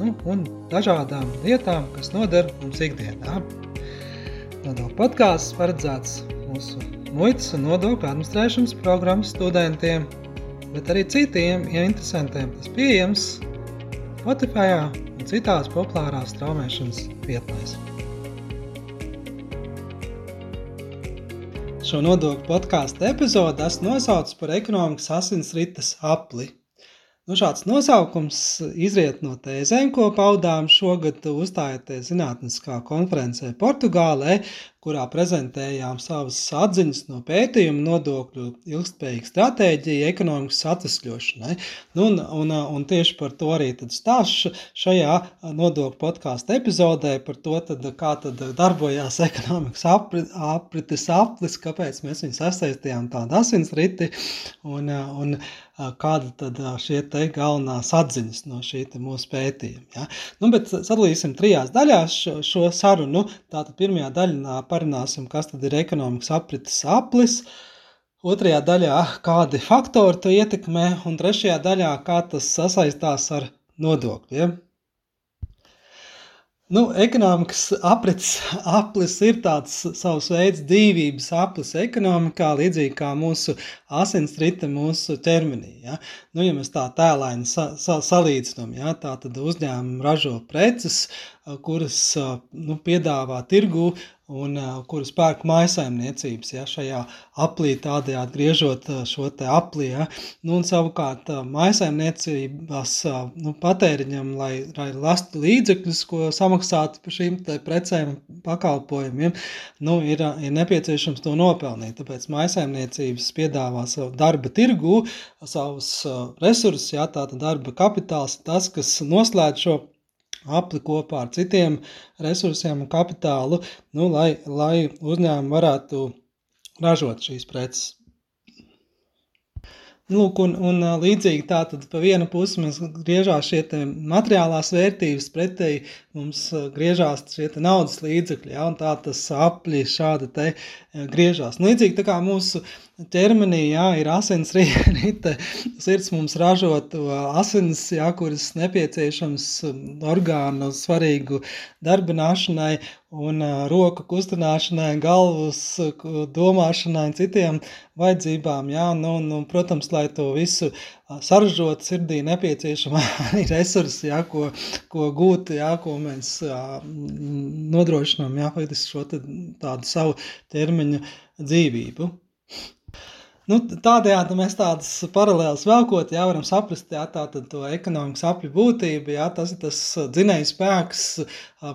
nu, un dažādām lietām, kas noder mums ikdienā. Nodokļu podkāsts paredzēts mūsu muitas un nodokļu administrēšanas programmas studentiem, bet arī citiem ja interesantiem. Tas pieejams Spotify un citās populārās straumēšanas vietnēs. Šo nodokļu podkāstu epizodi esmu nosaucis par ekonomikas asinsrites apli. Nu, šāds nosaukums izriet no tēzēm, ko paudām šogad uzstājoties zinātniskā konferencē Portugālē, kurā prezentējām savas atziņas no pētījuma nodokļu ilgspējīgu stratēģiju ekonomikas atvesļošanai. Nu, un, un, un tieši par to arī stāstu šajā nodokļu podkāstu epizodē, par to, tad, kā tad darbojās ekonomikas apri, aprites aplis, kāpēc mēs viņus sasaistījām tādu asinsriti un, un kāda tad šie te galvenās atziņas no šī mūsu pētījuma. Ja? Nu, bet sadalīsim trijās daļās šo, šo sarunu. Tātad pirmajā daļā parunāsim, kas tad ir ekonomikas aprites aplis. Otrajā daļā, kādi faktori to ietekmē, un trešajā daļā, kā tas sasaistās ar nodokļiem. Nu, ekonomikas aprits aplis ir tāds savs veids dzīvības aplis ekonomikā, līdzīgi kā mūsu asinsrite mūsu ķermenī. Ja? Nu, ja mēs tā tēlaini sa, sa, salīdzinām, ja? tā tad uzņēmumi ražo preces, kuras nu, piedāvā tirgu un kuras pērk maisaimniecības, ja, šajā aplī tādējādi griežot šo te aplī, ja, nu, un savukārt maisaimniecības nu, patēriņam, lai, lai lastu līdzekļus, ko samaksāt par šīm te precēm pakalpojumiem, nu, ir, ir nepieciešams to nopelnīt, tāpēc maisaimniecības piedāvā savu darba tirgu, savus resursus, ja, tātad darba kapitāls, tas, kas noslēdz šo apli kopā ar citiem resursiem un kapitālu, nu, lai, lai uzņēmumi varētu ražot šīs preces. Lūk, un, un līdzīgi tā tad pa vienu pusi mēs griežās šie materiālās vērtības, pretēji mums griežās šie naudas līdzekļi, ja, un tā tas apļi šādi te griežās. Līdzīgi tā kā mūsu ķermenī jā, ir asins rīte, sirds mums ražo asins, jā, kuras nepieciešams orgānu svarīgu darbināšanai un uh, roku kustināšanai, galvas domāšanai un citiem vajadzībām. Jā, nu, nu, protams, lai to visu saražot sirdī nepieciešama arī resursi, jā, ko, ko gūt, jā, ko mēs jā, nodrošinām, jā, faktiski šo tādu savu ķermeņa dzīvību. Nu, tādējādi mēs tādas paralēlas velkot, jā, varam saprast, jā, tātad to ekonomikas apļu būtību, jā, tas ir tas dzinējs spēks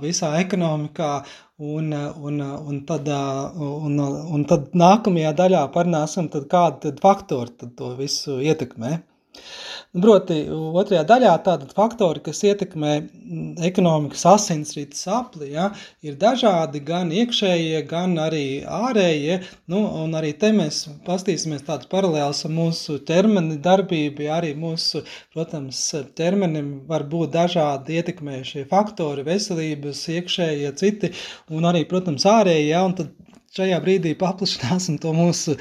visā ekonomikā, un, un, un, tad, un, un tad nākamajā daļā parunāsim, tad kādi tad faktori tad to visu ietekmē. Proti, otrajā daļā tātad faktori, kas ietekmē mm, ekonomikas asinsrites apli, ja, ir dažādi, gan iekšējie, gan arī ārējie, nu, un arī te mēs pastīsimies tādas paralēlas ar mūsu ķermeni darbību, ja arī mūsu, protams, ķermenim var būt dažādi ietekmējušie faktori, veselības, iekšējie, citi, un arī, protams, ārējie, ja, un tad šajā brīdī paplašināsim to mūsu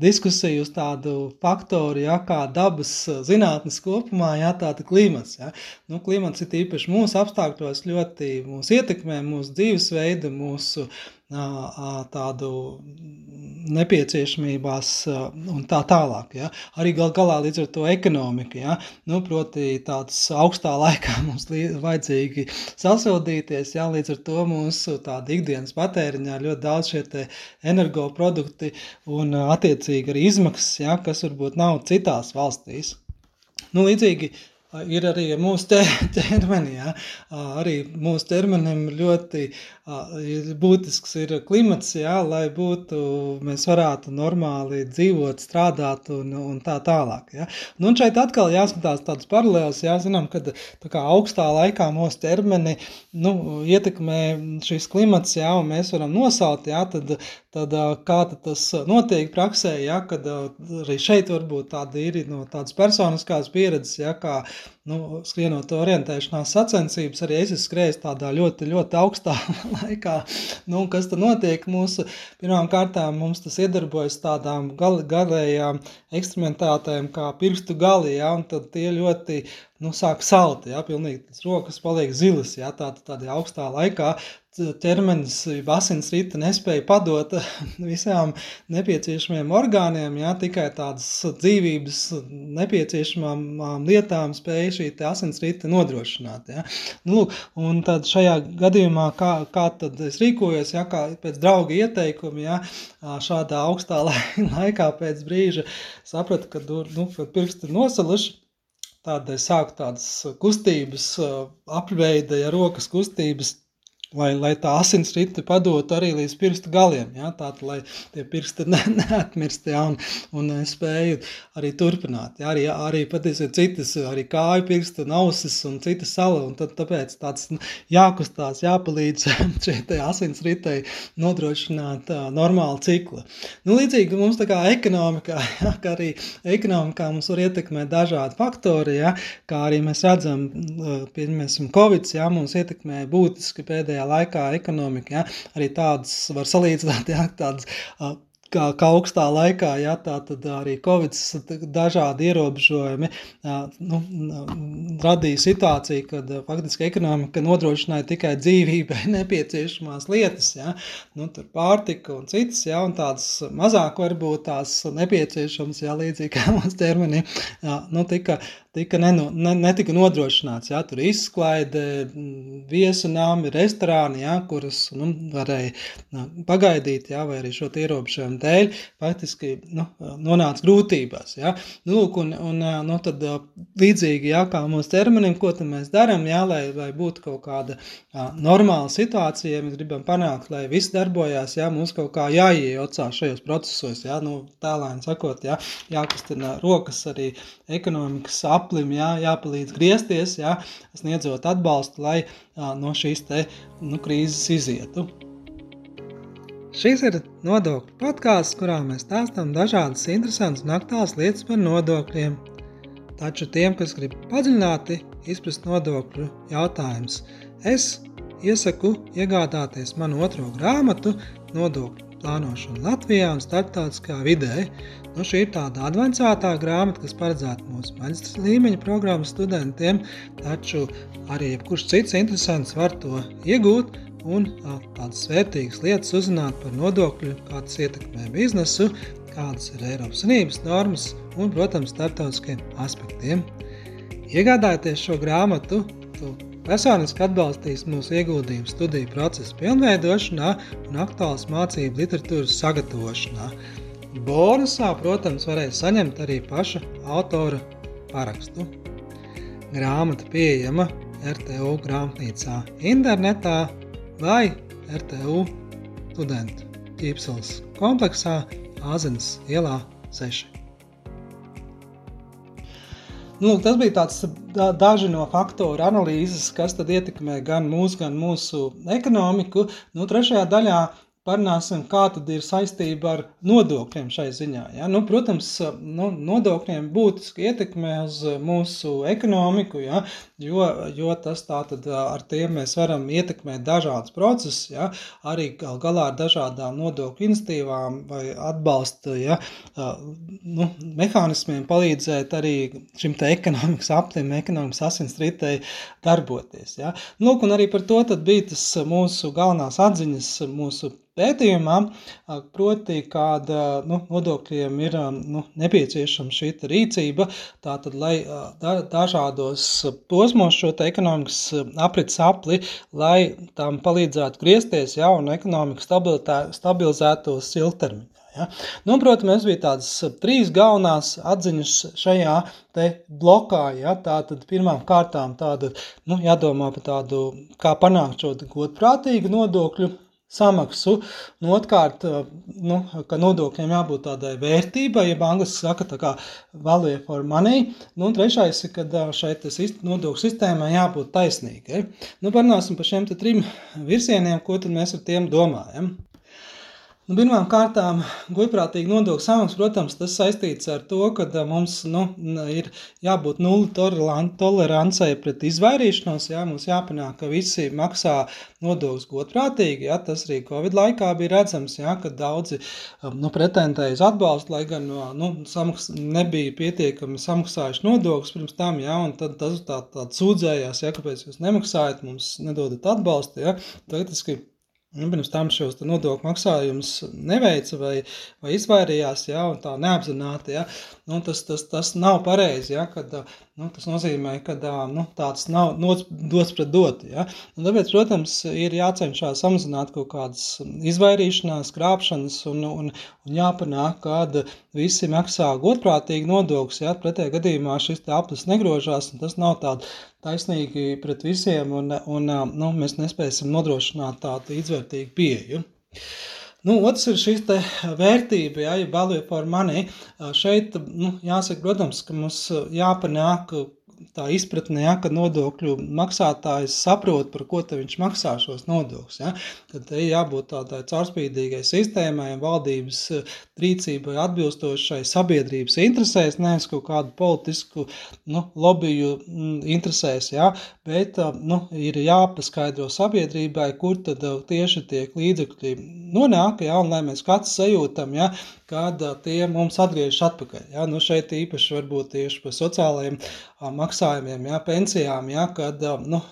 diskusiju uz tādu faktoru, ja, kā dabas zinātnes kopumā, ja, tāda klimats. Ja. Nu, klimats ir īpaši mūsu apstākļos ļoti mūs ietekmē, mūsu dzīvesveidu, mūsu tādu nepieciešamībās un tā tālāk. Ja. Arī gal galā līdz ar to ekonomika. Ja. Nu, proti tāds augstā laikā mums vajadzīgi sasildīties, ja, līdz ar to mūsu tāda ikdienas patēriņā ļoti daudz šie te energoprodukti un attiecīgi arī izmaksas, ja, kas varbūt nav citās valstīs. Nu, līdzīgi ir arī mūsu ķermenī. Ja? Arī mūsu ķermenim ļoti būtisks ir klimats, ja? lai būtu, mēs varētu normāli dzīvot, strādāt un, un tā tālāk. Ja? Nu, un šeit atkal jāskatās tādas paralēlas, jā, zinām, kā augstā laikā mūsu ķermeni nu, ietekmē šis klimats, jā, un mēs varam nosalt, jā, tad, tad kā tad tas notiek praksē, jā, kad arī šeit varbūt tāda ir no tādas personiskās pieredzes, jā, kā nu, skrienot orientēšanās sacensības, arī es skrējis tādā ļoti, ļoti augstā laikā. Nu, kas tad notiek mūsu, pirmām kārtām mums tas iedarbojas tādām gal, galējām ekstrementātēm kā pirkstu gali, ja, un tad tie ļoti nu, sāk salt, ja, pilnīgi tas rokas paliek zilas, ja, tā, tādā augstā laikā ķermenis, asins rita nespēja padot visām nepieciešamiem orgāniem, ja, tikai tādas dzīvības nepieciešamām lietām spēja šī asins rita nodrošināt. Ja. Nu, lūk, un tad šajā gadījumā, kā, kā tad es rīkojos, ja, kā pēc drauga ieteikumi, ja, šādā augstā laikā pēc brīža sapratu, ka, nu, kad pirksti ir nosaluši, tādai sāk tādas kustības, apveida, ja rokas kustības, lai, lai tā asinsrite padotu arī līdz pirkstu galiem, ja, tātad, lai tie pirksti ne, neatmirst, ja, un, un spēju arī turpināt, ja, arī, arī patiesībā citas, arī kāju pirksti un ausis un citas sala, un tad tāpēc tāds nu, jākustās, jāpalīdz šai te asinsritei nodrošināt uh, normālu ciklu. Nu, līdzīgi mums tā kā ekonomikā, ja, kā arī ekonomikā mums var ietekmēt dažādi faktori, ja, kā arī mēs redzam, pieņemsim, Covid, ja, mums ietekmē būtiski pēdējā pēdējā laikā ekonomika, ja, arī tādas var salīdzināt, ja, tādas kā, kā augstā laikā, ja tā tad arī Covid dažādi ierobežojumi nu, radīja situāciju, kad faktiski ekonomika nodrošināja tikai dzīvībai nepieciešamās lietas, ja, nu, tur pārtika un citas, ja, un tādas mazāk varbūt tās nepieciešamas, ja, līdzīgi kā mūsu ķermenī, ja, nu, tika tika neno, ne, netika nodrošināts. Jā, tur izklaide, viesu nami, restorāni, jā, kurus nu, varēja nu, pagaidīt, jā, vai arī šo ierobežojumu dēļ, faktiski nu, nonāca grūtībās. Jā. Nu, lūk, un, un, nu, tad, līdzīgi jā, kā mūsu ķermenim, ko mēs darām, jā, lai, lai būtu kaut kāda jā, normāla situācija, ja mēs gribam panākt, lai viss darbojās, jā, mums kaut kā jāiejaucās šajos procesos, jā, nu, tālēni sakot, jā, jākustina rokas arī ekonomikas ap aplim, jā, jāpalīdz griezties, jā, sniedzot atbalstu, lai jā, no šīs te, nu, krīzes izietu. Šis ir nodokļu podkāsts, kurā mēs stāstām dažādas interesantas un aktuālas lietas par nodokļiem. Taču tiem, kas grib padziļināti izprast nodokļu jautājumus, es iesaku iegādāties manu otro grāmatu Nodokļu plānošana Latvijā un starptautiskā vidē. Nu, šī ir tāda advancētā grāmata, kas paredzēta mūsu maģistra līmeņa programmas studentiem, taču arī jebkurš cits interesants var to iegūt un tādas vērtīgas lietas uzzināt par nodokļu, kā tas ietekmē biznesu, kādas ir Eiropas Savienības normas un, protams, starptautiskiem aspektiem. Iegādājieties šo grāmatu, Personiski atbalstīs mūsu ieguldījumu studiju procesa pilnveidošanā un aktuālas mācību literatūras sagatavošanā. Bonusā, protams, varēs saņemt arī paša autora parakstu. Grāmata pieejama RTU grāmatnīcā internetā vai RTU studentu ķīpsels kompleksā Āzenes ielā 6. Nu, tas bija tāds da, daži no faktoru analīzes, kas ietekmē gan mūsu, gan mūsu ekonomiku. Nu, trešajā daļā parunāsim, kā tad ir saistība ar nodokļiem šai ziņā. Ja? Nu, protams, nu, nodokļiem būtiski ietekmē uz mūsu ekonomiku, ja? jo, jo tas tā tad ar tiem mēs varam ietekmēt dažādas procesus, ja? arī gal galā ar dažādām nodokļu institīvām vai atbalsta ja? nu, mehānismiem palīdzēt arī šim te ekonomikas aplim, ekonomikas asinsritei darboties. Ja? Nu, un arī par to tad bija tas mūsu galvenās atziņas, mūsu pētījumā, proti, kāda nu, nodokļiem ir nu, nepieciešama šī rīcība, tātad, lai dažādos posmos šo ekonomikas aprits apli, lai tam palīdzētu griezties, ja, un ekonomika stabilizētos ilgtermiņā. Ja? Nu, protams, bija tādas trīs galvenās atziņas šajā blokā. Ja? Tātad pirmām kārtām tāda, nu, jādomā par tādu, kā panākt šo godprātīgu nodokļu samaksu. Nu, Otrkārt, nu, ka nodokļiem jābūt tādai vērtībai, ja angliski saka, tā kā value for money. Nu, un trešais ir, ka šeit nodokļu sistēmai jābūt taisnīgai. Nu, parunāsim par šiem trim virzieniem, ko tad mēs ar tiem domājam. Nu, Pirmām kārtām, godprātīgi nodokļu samaksa, protams, tas saistīts ar to, ka mums nu, ir jābūt nulli tolerancei pret izvairīšanos. Jā, mums jāpanāk, ka visi maksā nodokļus godprātīgi. Jā, tas arī Covid laikā bija redzams, jā, ka daudzi nu, pretendēja uz atbalstu, lai gan nu, samaks, nebija pietiekami samaksājuši nodokļus pirms tam. Jā, tad tas tā, tā sūdzējās, jā, kāpēc jūs nemaksājat, mums nedodat atbalstu. Jā, tagad, Nu, pirms tam šos nodokļu maksājumus neveica vai, vai izvairījās, ja, un tā neapzināti. Ja, nu, tas, tas, tas nav pareizi. Ja, kad, nu, tas nozīmē, ka nu, tāds nav dots pret dotu. Ja. Un tāpēc, protams, ir jācenšas samazināt kaut kādas izvairīšanās, krāpšanas un, un, un jāpanāk, ka visi maksā godprātīgi nodokļus. Ja. Pretējā gadījumā šis aplis negrožās, un tas nav tāds taisnīgi pret visiem, un, un nu, mēs nespēsim nodrošināt tādu līdzvērtīgu pieeju. Nu, otrs ir šī vērtība, ja, ja value for money. Šeit nu, jāsaka, protams, ka mums jāpanāk tā izpratne, ja, ka nodokļu maksātājs saprot, par ko viņš maksā šos nodokļus. Ja. Tad te jābūt tādai caurspīdīgai sistēmai valdības eh, rīcībai atbilstošai sabiedrības interesēs, nevis kaut kādu politisku nu, lobiju mm, interesēs, ja, bet eh, nu, ir jāpaskaidro sabiedrībai, kur tad eh, tieši tiek līdzekļi nonāk, ja, un lai mēs kāds sajūtam, ja, kad tie mums atgriežas atpakaļ. Ja? Nu, šeit īpaši varbūt tieši par sociālajiem maksājumiem, ja, pensijām, ja, kad nu,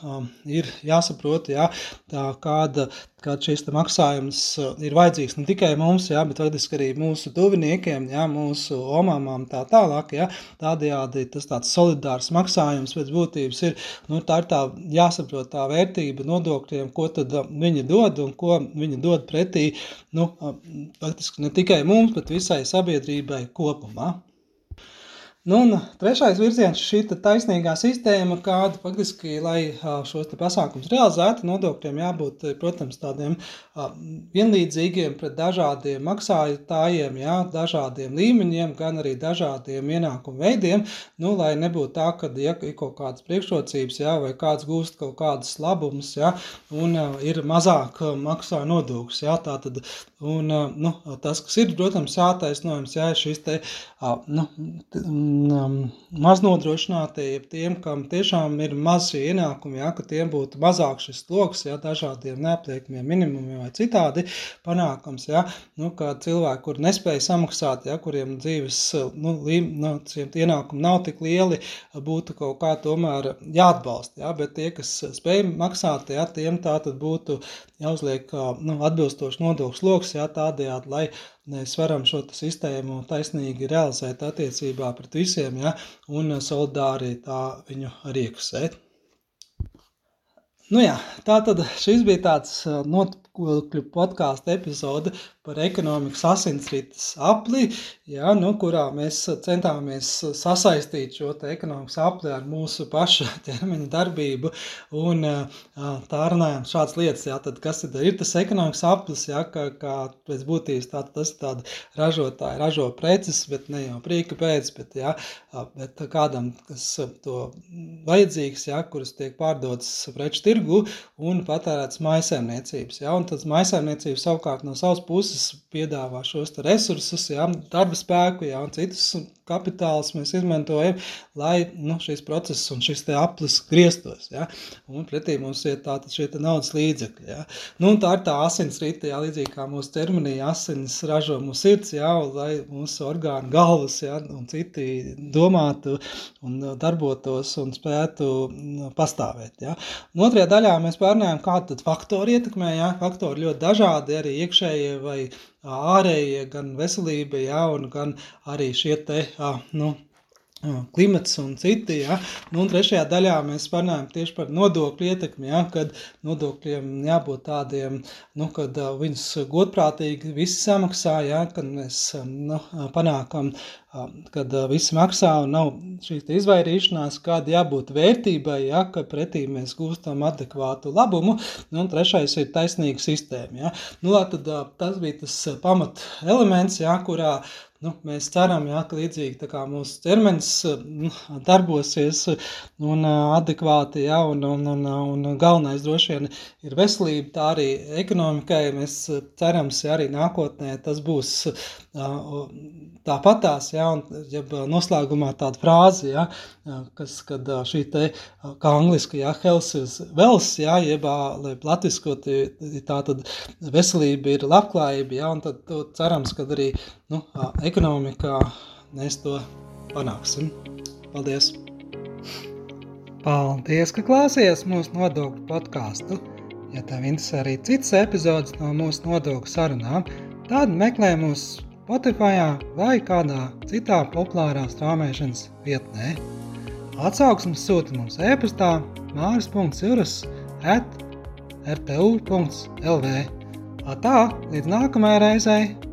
ir jāsaprot, ja, tā, kāda, kad šis maksājums uh, ir vajadzīgs ne tikai mums, jā, bet faktiski arī mūsu tuviniekiem, jā, mūsu omāmām tā tālāk. Jā, tādējādi tas tāds solidārs maksājums pēc būtības ir, nu, tā ir tā jāsaprot tā vērtība nodokļiem, ko tad uh, viņi dod un ko viņi dod pretī, nu, uh, faktiski ne tikai mums, bet visai sabiedrībai kopumā. Nu, un trešais virziens ir šī taisnīgā sistēma, kāda faktiski, lai šos pasākumus realizētu, nodokļiem jābūt, protams, tādiem vienlīdzīgiem pret dažādiem maksājotājiem, jā, dažādiem līmeņiem, gan arī dažādiem ienākumu veidiem, nu, lai nebūtu tā, ka ja ir kaut kādas priekšrocības, jā, vai kāds gūst kaut kādas labumus, jā, un ir mazāk maksā nodokļus, tā tad, un, nu, tas, kas ir, protams, jātaisnojums, jā, šis te, nu, um, maznodrošinātie, tiem, kam tiešām ir maz šie ienākumi, ja, ka tiem būtu mazāk šis sloks, ja, dažādiem neapliekamiem minimumiem vai citādi panākums, ja, nu, kā cilvēki, kur nespēja samaksāt, ja, kuriem dzīves, nu, līm, nu, ienākumi nav tik lieli, būtu kaut kā tomēr jāatbalsta, ja, bet tie, kas spēj maksāt, ja, tiem tā tad būtu jāuzliek nu, atbilstoši nodokļu sloks, ja, tādējādi, lai mēs varam šo sistēmu taisnīgi realizēt attiecībā pret visiem, ja, un solidāri tā viņu arī iekasēt. Nu jā, tā tad šis bija tāds notikļu podkāstu epizode par ekonomikas asinsrites apli, ja, nu, kurā mēs centāmies sasaistīt šo ekonomikas apli ar mūsu pašu ķermeņa darbību. Un, tā runājām šādas lietas, ja, tad kas tad ir tas ekonomikas aplis, ja, kā, kā pēc būtības tā, tas ir tāda ražotāja ražo preces, bet ne jau prieka pēc, bet, ja, bet kādam, kas to vajadzīgs, ja, kuras tiek pārdotas preču tirgu un patērētas maisēmniecības. Ja, un tas maisēmniecības savukārt no savas puses piedāvā šos resursus, jā, darba spēku jā, un citus kapitālus mēs izmantojam, lai nu, šis process un šis aplis grieztos. Ja? Un pretī mums ir tātad šie naudas līdzekļi. Ja? Nu, tā ir tā asins rīta, ja, līdzīgi kā mūsu ķermenī asinis ražo mūsu sirds, ja, lai mūsu orgānu galvas ja, un citi domātu un darbotos un spētu nu, pastāvēt. Ja? Un otrajā daļā mēs pārnājām, kā tad faktori ietekmē, ja? faktori ļoti dažādi, arī iekšējie vai ārējie, gan veselība, ja, un gan arī šie te, nu, klimats un citi. Ja? Nu, un trešajā daļā mēs runājam tieši par nodokļu ietekmi, ja? kad nodokļiem jābūt tādiem, nu, kad uh, viņus godprātīgi visi samaksā, ja? kad mēs nu, panākam, uh, kad uh, visi maksā un nav šīs izvairīšanās, kāda jābūt vērtībai, ja? ka pretī mēs gūstam adekvātu labumu. Nu, un trešais ir taisnīga sistēma. Ja? Nu, lā, tad, tas bija tas pamat elements, ja? kurā Nu, mēs ceram, ja, ka līdzīgi mūsu ķermenis nu, darbosies un adekvāti, ja, un, un, un, un galvenais droši vien ir veselība, tā arī ekonomikai. Mēs cerams, ja arī nākotnē tas būs tāpatās, ja, un ja noslēgumā tāda frāze, ja, kas, kad šī te, kā angliski, ja, health is wealth, ja, jeb, lai latviskot, tā tad veselība ir labklājība, ja, un tad cerams, ka arī, nu, ekonomikā mēs to panāksim. Paldies! Paldies, ka klausies mūsu nodokļu podkāstu! Ja tev interesē arī citas epizodes no mūsu nodokļu sarunām, tad meklē mūsu Spotify vai kādā citā populārā strāmošanas vietnē. Atsauksmes sūta mums e-pastā māris.cirus at rtu.lv. Tā, līdz nākamajai reizei!